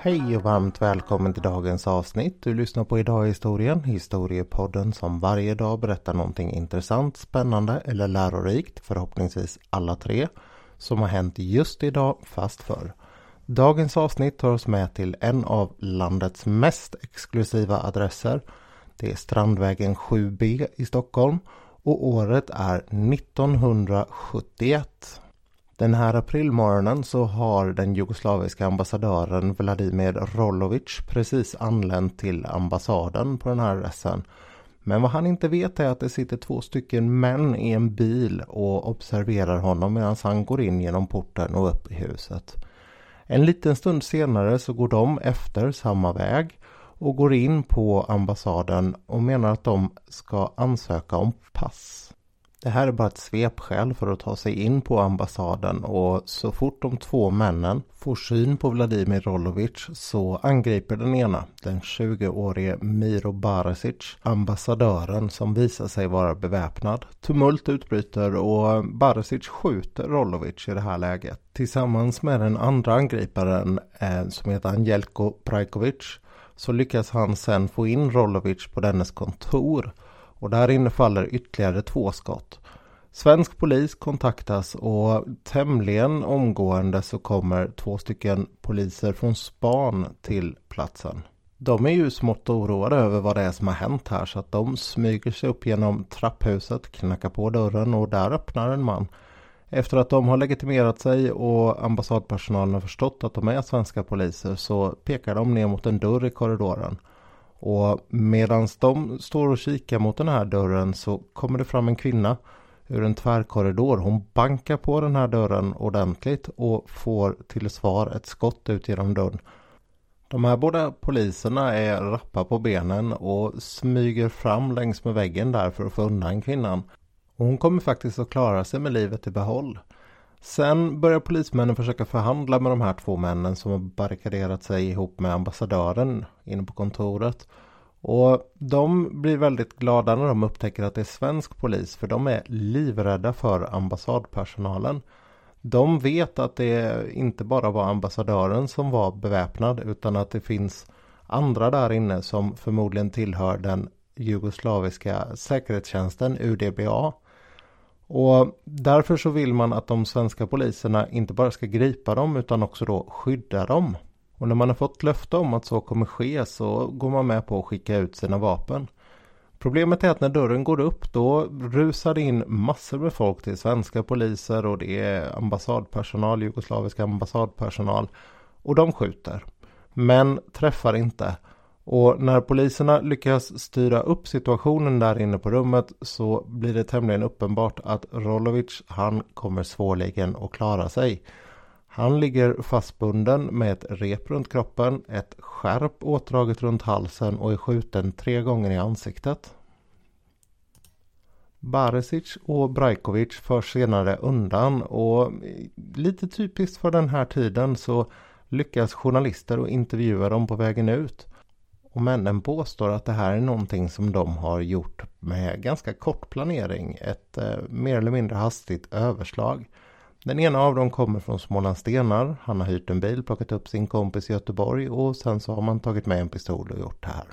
Hej och varmt välkommen till dagens avsnitt. Du lyssnar på Idag i historien, historiepodden som varje dag berättar någonting intressant, spännande eller lärorikt, förhoppningsvis alla tre, som har hänt just idag fast förr. Dagens avsnitt tar oss med till en av landets mest exklusiva adresser. Det är Strandvägen 7B i Stockholm och året är 1971. Den här aprilmorgonen så har den jugoslaviska ambassadören Vladimir Rolovic precis anlänt till ambassaden på den här adressen. Men vad han inte vet är att det sitter två stycken män i en bil och observerar honom medan han går in genom porten och upp i huset. En liten stund senare så går de efter samma väg och går in på ambassaden och menar att de ska ansöka om pass. Det här är bara ett svepskäl för att ta sig in på ambassaden och så fort de två männen får syn på Vladimir Rolovic så angriper den ena, den 20-årige Miro Baresic, ambassadören som visar sig vara beväpnad. Tumult utbryter och Baresic skjuter Rolovic i det här läget. Tillsammans med den andra angriparen eh, som heter Angelko Prajkovic så lyckas han sen få in Rolovic på dennes kontor och där inne faller ytterligare två skott. Svensk polis kontaktas och tämligen omgående så kommer två stycken poliser från span till platsen. De är ju smått oroade över vad det är som har hänt här så att de smyger sig upp genom trapphuset, knackar på dörren och där öppnar en man. Efter att de har legitimerat sig och ambassadpersonalen har förstått att de är svenska poliser så pekar de ner mot en dörr i korridoren. Och medan de står och kikar mot den här dörren så kommer det fram en kvinna ur en tvärkorridor. Hon bankar på den här dörren ordentligt och får till svar ett skott ut genom dörren. De här båda poliserna är rappa på benen och smyger fram längs med väggen där för att få undan kvinnan. Och hon kommer faktiskt att klara sig med livet i behåll. Sen börjar polismännen försöka förhandla med de här två männen som har barrikaderat sig ihop med ambassadören inne på kontoret. Och de blir väldigt glada när de upptäcker att det är svensk polis för de är livrädda för ambassadpersonalen. De vet att det inte bara var ambassadören som var beväpnad utan att det finns andra där inne som förmodligen tillhör den jugoslaviska säkerhetstjänsten UDBA. Och därför så vill man att de svenska poliserna inte bara ska gripa dem utan också då skydda dem. Och när man har fått löfte om att så kommer ske så går man med på att skicka ut sina vapen. Problemet är att när dörren går upp då rusar det in massor med folk till svenska poliser och det är ambassadpersonal, jugoslavisk ambassadpersonal och de skjuter. Men träffar inte. Och när poliserna lyckas styra upp situationen där inne på rummet så blir det tämligen uppenbart att Rolovic han kommer svårligen att klara sig. Han ligger fastbunden med ett rep runt kroppen, ett skärp åtdraget runt halsen och är skjuten tre gånger i ansiktet. Baresic och Brajkovic förs senare undan och lite typiskt för den här tiden så lyckas journalister att intervjua dem på vägen ut. Och männen påstår att det här är någonting som de har gjort med ganska kort planering. Ett eh, mer eller mindre hastigt överslag. Den ena av dem kommer från Smålandstenar. Han har hyrt en bil, plockat upp sin kompis i Göteborg och sen så har man tagit med en pistol och gjort det här.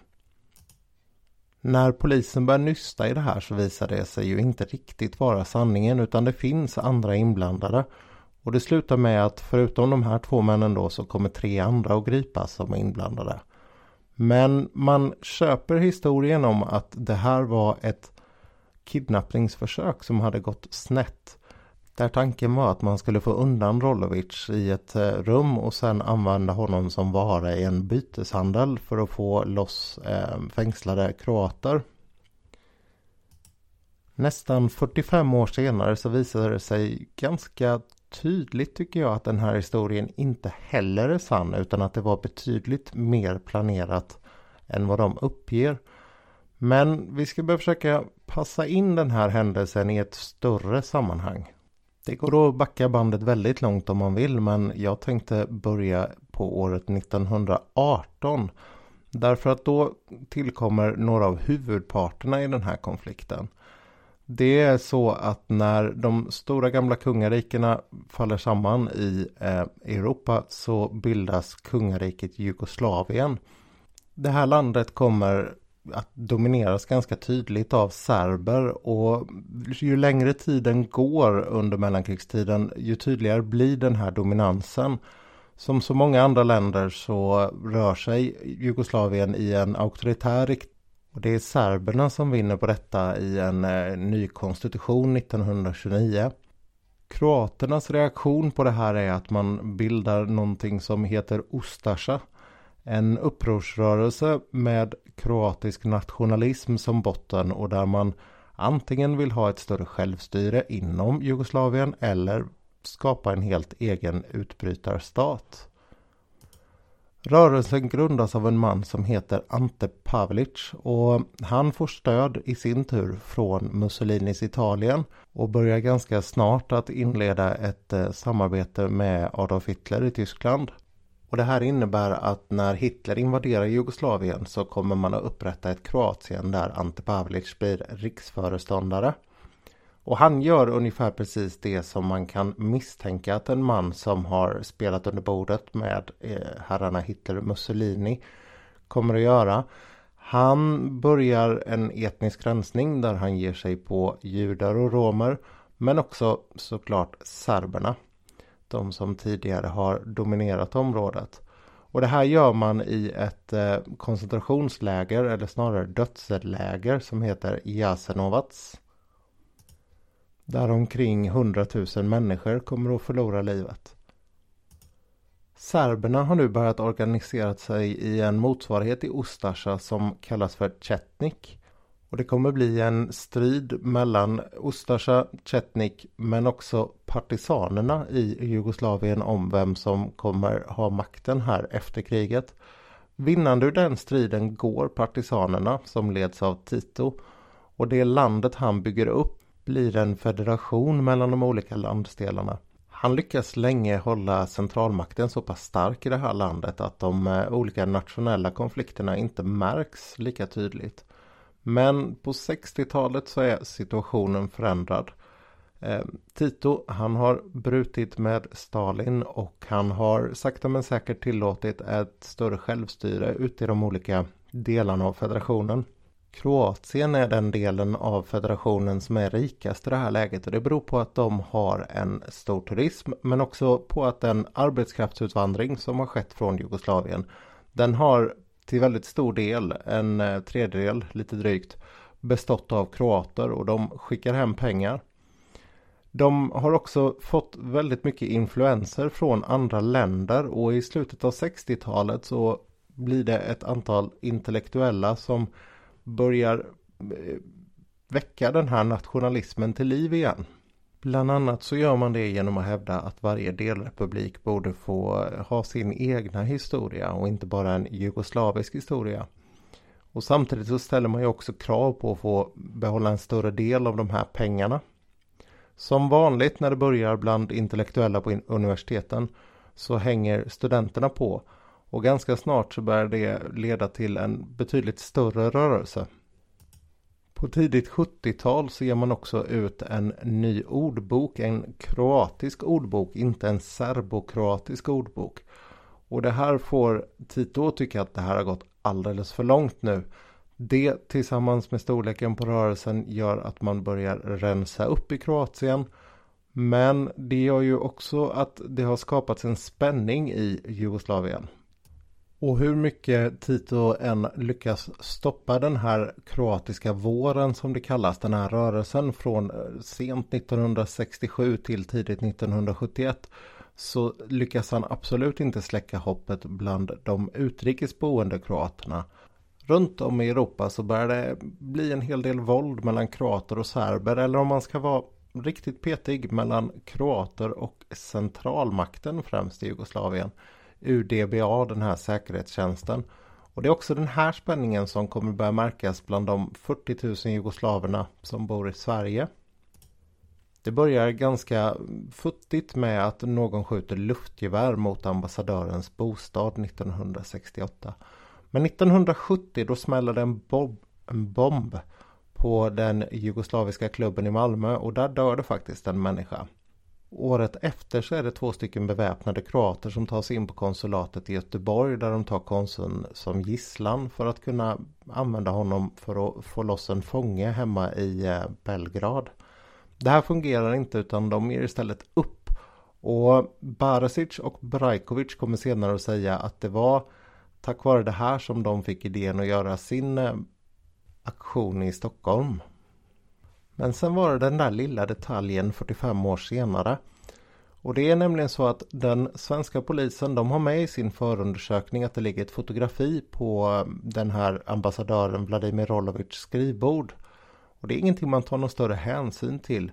När polisen börjar nysta i det här så visar det sig ju inte riktigt vara sanningen utan det finns andra inblandade. Och det slutar med att förutom de här två männen då så kommer tre andra att gripas som är inblandade. Men man köper historien om att det här var ett kidnappningsförsök som hade gått snett. Där tanken var att man skulle få undan Rolovic i ett eh, rum och sen använda honom som vara i en byteshandel för att få loss eh, fängslade kroater. Nästan 45 år senare så visade det sig ganska tydligt tycker jag att den här historien inte heller är sann utan att det var betydligt mer planerat än vad de uppger. Men vi ska börja försöka passa in den här händelsen i ett större sammanhang. Det går att backa bandet väldigt långt om man vill men jag tänkte börja på året 1918. Därför att då tillkommer några av huvudparterna i den här konflikten. Det är så att när de stora gamla kungarikena faller samman i eh, Europa så bildas kungariket Jugoslavien. Det här landet kommer att domineras ganska tydligt av serber och ju längre tiden går under mellankrigstiden ju tydligare blir den här dominansen. Som så många andra länder så rör sig Jugoslavien i en auktoritär riktning och det är serberna som vinner på detta i en eh, ny konstitution 1929. Kroaternas reaktion på det här är att man bildar någonting som heter Ustasja. En upprorsrörelse med kroatisk nationalism som botten och där man antingen vill ha ett större självstyre inom Jugoslavien eller skapa en helt egen utbrytarstat. Rörelsen grundas av en man som heter Ante Pavelic och han får stöd i sin tur från Mussolinis Italien och börjar ganska snart att inleda ett eh, samarbete med Adolf Hitler i Tyskland. Och det här innebär att när Hitler invaderar Jugoslavien så kommer man att upprätta ett Kroatien där Ante Pavelic blir riksföreståndare. Och han gör ungefär precis det som man kan misstänka att en man som har spelat under bordet med eh, herrarna Hitler och Mussolini kommer att göra. Han börjar en etnisk rensning där han ger sig på judar och romer men också såklart serberna. De som tidigare har dominerat området. Och det här gör man i ett eh, koncentrationsläger eller snarare dödsläger som heter Jasenovac. Där omkring 100 000 människor kommer att förlora livet. Serberna har nu börjat organisera sig i en motsvarighet i Ustasja som kallas för Chetnik. Och det kommer bli en strid mellan Ustasja, Chetnik men också partisanerna i Jugoslavien om vem som kommer ha makten här efter kriget. Vinnande ur den striden går partisanerna som leds av Tito. Och det landet han bygger upp blir en federation mellan de olika landsdelarna. Han lyckas länge hålla centralmakten så pass stark i det här landet att de eh, olika nationella konflikterna inte märks lika tydligt. Men på 60-talet så är situationen förändrad. Eh, Tito, han har brutit med Stalin och han har sakta men säkert tillåtit ett större självstyre ute i de olika delarna av federationen. Kroatien är den delen av federationen som är rikast i det här läget. Och det beror på att de har en stor turism men också på att den arbetskraftsutvandring som har skett från Jugoslavien den har till väldigt stor del, en eh, tredjedel lite drygt, bestått av kroater. Och de skickar hem pengar. De har också fått väldigt mycket influenser från andra länder. Och i slutet av 60-talet så blir det ett antal intellektuella som börjar eh, väcka den här nationalismen till liv igen. Bland annat så gör man det genom att hävda att varje delrepublik borde få eh, ha sin egna historia och inte bara en jugoslavisk historia. Och samtidigt så ställer man ju också krav på att få behålla en större del av de här pengarna. Som vanligt när det börjar bland intellektuella på universiteten så hänger studenterna på och ganska snart så börjar det leda till en betydligt större rörelse. På tidigt 70-tal så ger man också ut en ny ordbok, en kroatisk ordbok, inte en serbokroatisk ordbok. Och det här får Tito tycka att det här har gått alldeles för långt nu. Det tillsammans med storleken på rörelsen gör att man börjar rensa upp i Kroatien. Men det gör ju också att det har skapats en spänning i Jugoslavien. Och hur mycket Tito än lyckas stoppa den här kroatiska våren som det kallas, den här rörelsen från eh, sent 1967 till tidigt 1971 så lyckas han absolut inte släcka hoppet bland de utrikesboende kroaterna. Runt om i Europa så börjar det bli en hel del våld mellan kroater och serber eller om man ska vara riktigt petig mellan kroater och centralmakten främst i Jugoslavien. UDBA, den här säkerhetstjänsten. Och det är också den här spänningen som kommer börja märkas bland de 40 000 jugoslaverna som bor i Sverige. Det börjar ganska futtigt med att någon skjuter luftgevär mot ambassadörens bostad 1968. Men 1970 då smäller det en, bob, en bomb på på den jugoslaviska klubben i Malmö och där dör det faktiskt en människa. Året efter så är det två stycken beväpnade kroater som tar sig in på konsulatet i Göteborg där de tar konsuln som gisslan för att kunna använda honom för att få loss en fånge hemma i eh, Belgrad. Det här fungerar inte utan de ger istället upp. Och Barasic och Brajkovic kommer senare att säga att det var tack vare det här som de fick idén att göra sin eh, aktion i Stockholm. Men sen var det den där lilla detaljen 45 år senare. Och det är nämligen så att den svenska polisen de har med i sin förundersökning att det ligger ett fotografi på eh, den här ambassadören Vladimir Rolovics skrivbord. Och det är ingenting man tar någon större hänsyn till.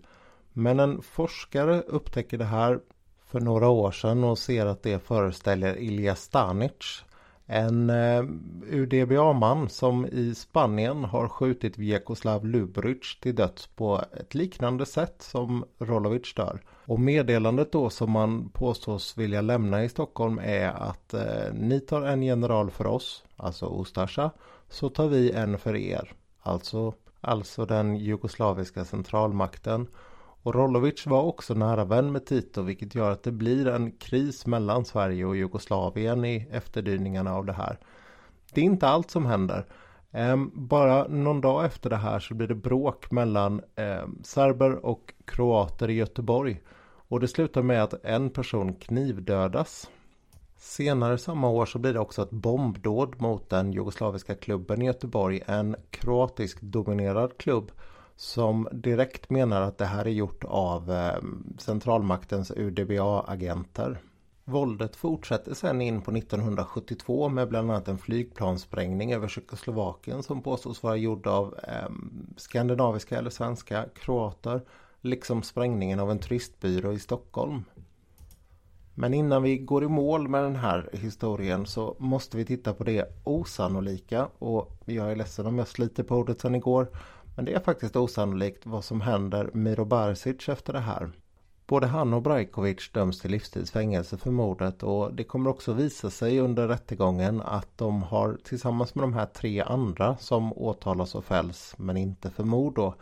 Men en forskare upptäcker det här för några år sedan och ser att det föreställer Ilja Stanic. En eh, UDBA-man som i Spanien har skjutit Vjekoslav Lubryc till döds på ett liknande sätt som Rolovic dör. Och meddelandet då som man påstås vilja lämna i Stockholm är att eh, ni tar en general för oss, alltså Ustasja, så tar vi en för er, alltså, alltså den jugoslaviska centralmakten. Och Rolovic var också nära vän med Tito vilket gör att det blir en kris mellan Sverige och Jugoslavien i efterdyningarna av det här. Det är inte allt som händer. Ehm, bara någon dag efter det här så blir det bråk mellan ehm, serber och kroater i Göteborg. Och det slutar med att en person knivdödas. Senare samma år så blir det också ett bombdåd mot den jugoslaviska klubben i Göteborg. En kroatisk dominerad klubb som direkt menar att det här är gjort av eh, centralmaktens UDBA-agenter. Våldet fortsätter sedan in på 1972 med bland annat en flygplanssprängning över Tjeckoslovakien som påstås vara gjord av eh, skandinaviska eller svenska kroater. Liksom sprängningen av en turistbyrå i Stockholm. Men innan vi går i mål med den här historien så måste vi titta på det osannolika och jag är ledsen om jag sliter på ordet sedan igår. Men det är faktiskt osannolikt vad som händer Miro Barsic efter det här. Både han och Brajkovic döms till livstidsfängelse för mordet och det kommer också visa sig under rättegången att de har tillsammans med de här tre andra som åtalas och fälls men inte för mord då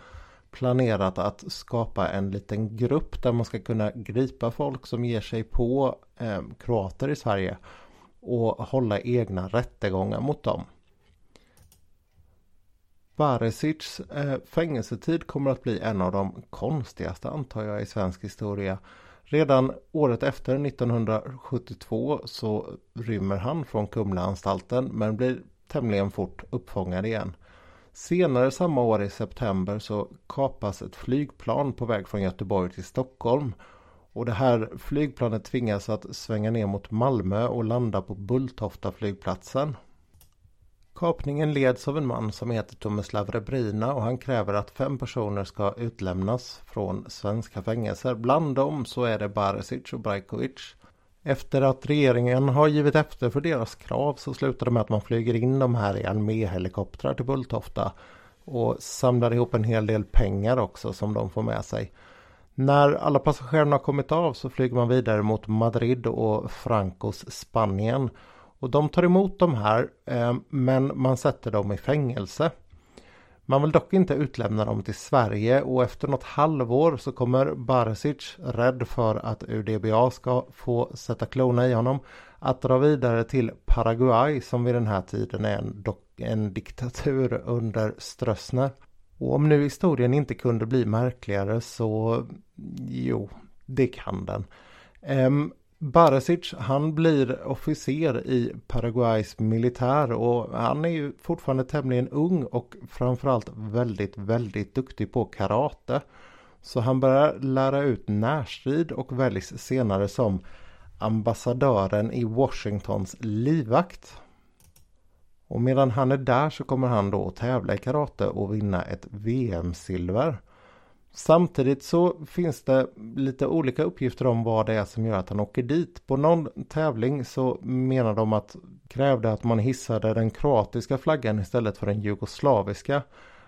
planerat att skapa en liten grupp där man ska kunna gripa folk som ger sig på eh, kroater i Sverige och hålla egna rättegångar mot dem. Baresics eh, fängelsetid kommer att bli en av de konstigaste antar jag i svensk historia. Redan året efter 1972 så rymmer han från Kumlaanstalten men blir tämligen fort uppfångad igen. Senare samma år i september så kapas ett flygplan på väg från Göteborg till Stockholm. Och det här flygplanet tvingas att svänga ner mot Malmö och landa på Bulltofta flygplatsen. Kapningen leds av en man som heter Tomislav Rebrina och han kräver att fem personer ska utlämnas från svenska fängelser. Bland dem så är det Baresic och Brajkovic. Efter att regeringen har givit efter för deras krav så slutar det med att man flyger in de här i arméhelikoptrar till Bulltofta och samlar ihop en hel del pengar också som de får med sig. När alla passagerarna har kommit av så flyger man vidare mot Madrid och Francos Spanien. Och de tar emot de här eh, men man sätter dem i fängelse. Man vill dock inte utlämna dem till Sverige och efter något halvår så kommer Barisic, rädd för att UDBA ska få sätta klona i honom, att dra vidare till Paraguay som vid den här tiden är en, en diktatur under Strössner. Och om nu historien inte kunde bli märkligare så jo, det kan den. Um, Barasic han blir officer i Paraguays militär och han är ju fortfarande tämligen ung och framförallt väldigt, väldigt duktig på karate. Så han börjar lära ut närstrid och väljs senare som ambassadören i Washingtons livvakt. Och medan han är där så kommer han då att tävla i karate och vinna ett VM-silver. Samtidigt så finns det lite olika uppgifter om vad det är som gör att han åker dit. På någon tävling så menar de att krävde att man hissade den kroatiska flaggan istället för den jugoslaviska.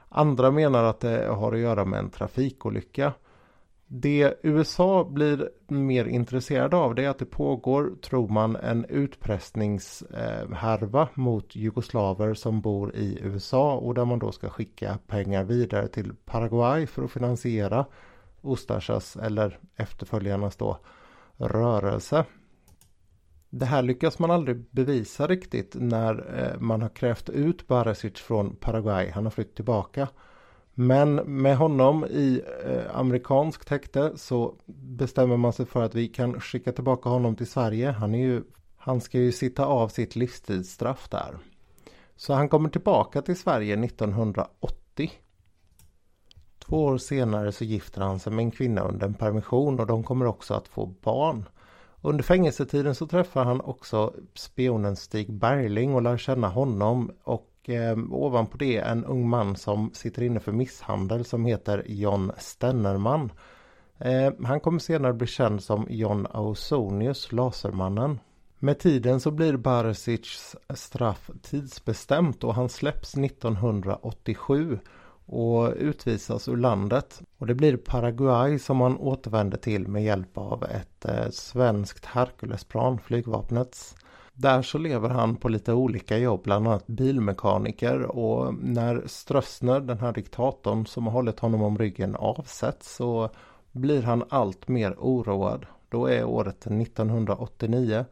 Andra menar att det har att göra med en trafikolycka. Det USA blir mer intresserade av det är att det pågår, tror man, en utpressningshärva eh, mot jugoslaver som bor i USA och där man då ska skicka pengar vidare till Paraguay för att finansiera Ustasjas, eller efterföljarnas då rörelse. Det här lyckas man aldrig bevisa riktigt när eh, man har krävt ut Baresic från Paraguay. Han har flytt tillbaka. Men med honom i eh, amerikanskt häkte så bestämmer man sig för att vi kan skicka tillbaka honom till Sverige. Han, är ju, han ska ju sitta av sitt livstidsstraff där. Så han kommer tillbaka till Sverige 1980. Två år senare så gifter han sig med en kvinna under en permission och de kommer också att få barn. Under fängelsetiden så träffar han också spionen Stig Bergling och lär känna honom och eh, ovanpå det en ung man som sitter inne för misshandel som heter John Stennerman. Eh, han kommer senare bli känd som John Ausonius, Lasermannen. Med tiden så blir Barisics straff tidsbestämt och han släpps 1987 och utvisas ur landet. Och det blir Paraguay som han återvänder till med hjälp av ett eh, svenskt Herculesplan, flygvapnets. Där så lever han på lite olika jobb, bland annat bilmekaniker och när Strössner, den här diktatorn som har hållit honom om ryggen avsätts så blir han allt mer oroad. Då är året 1989.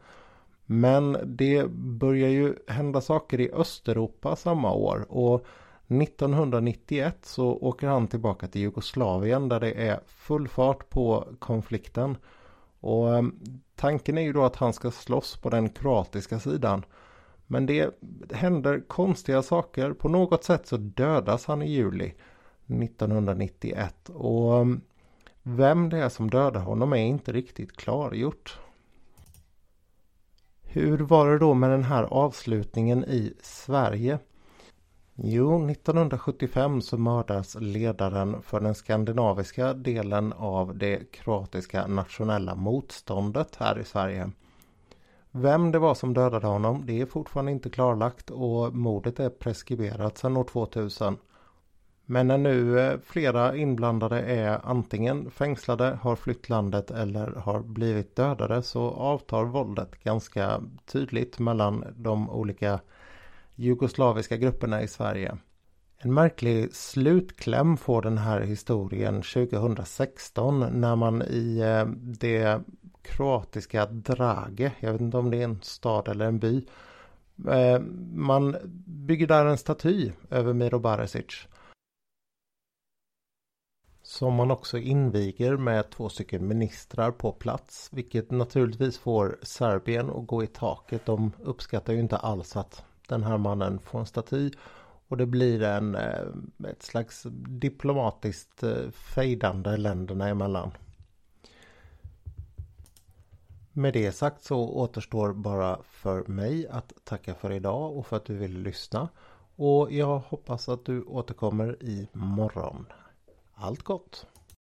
Men det börjar ju hända saker i Östeuropa samma år och 1991 så åker han tillbaka till Jugoslavien där det är full fart på konflikten. Och ehm, tanken är ju då att han ska slåss på den kroatiska sidan. Men det händer konstiga saker. På något sätt så dödas han i juli 1991. Och ehm, vem det är som dödar honom är inte riktigt klargjort. Hur var det då med den här avslutningen i Sverige? Jo, 1975 så mördas ledaren för den skandinaviska delen av det kroatiska nationella motståndet här i Sverige. Vem det var som dödade honom det är fortfarande inte klarlagt och mordet är preskriberat sedan år 2000. Men när nu eh, flera inblandade är antingen fängslade, har flytt landet eller har blivit dödade så avtar våldet ganska tydligt mellan de olika jugoslaviska grupperna i Sverige. En märklig slutkläm får den här historien 2016 när man i eh, det kroatiska Drage, jag vet inte om det är en stad eller en by, eh, man bygger där en staty över Miro Baresic. Som man också inviger med två stycken ministrar på plats, vilket naturligtvis får Serbien att gå i taket. De uppskattar ju inte alls att den här mannen får en staty och det blir en, eh, ett slags diplomatiskt eh, fejdande länderna emellan. Med det sagt så återstår bara för mig att tacka för idag och för att du ville lyssna. Och jag hoppas att du återkommer i morgon. Allt gott!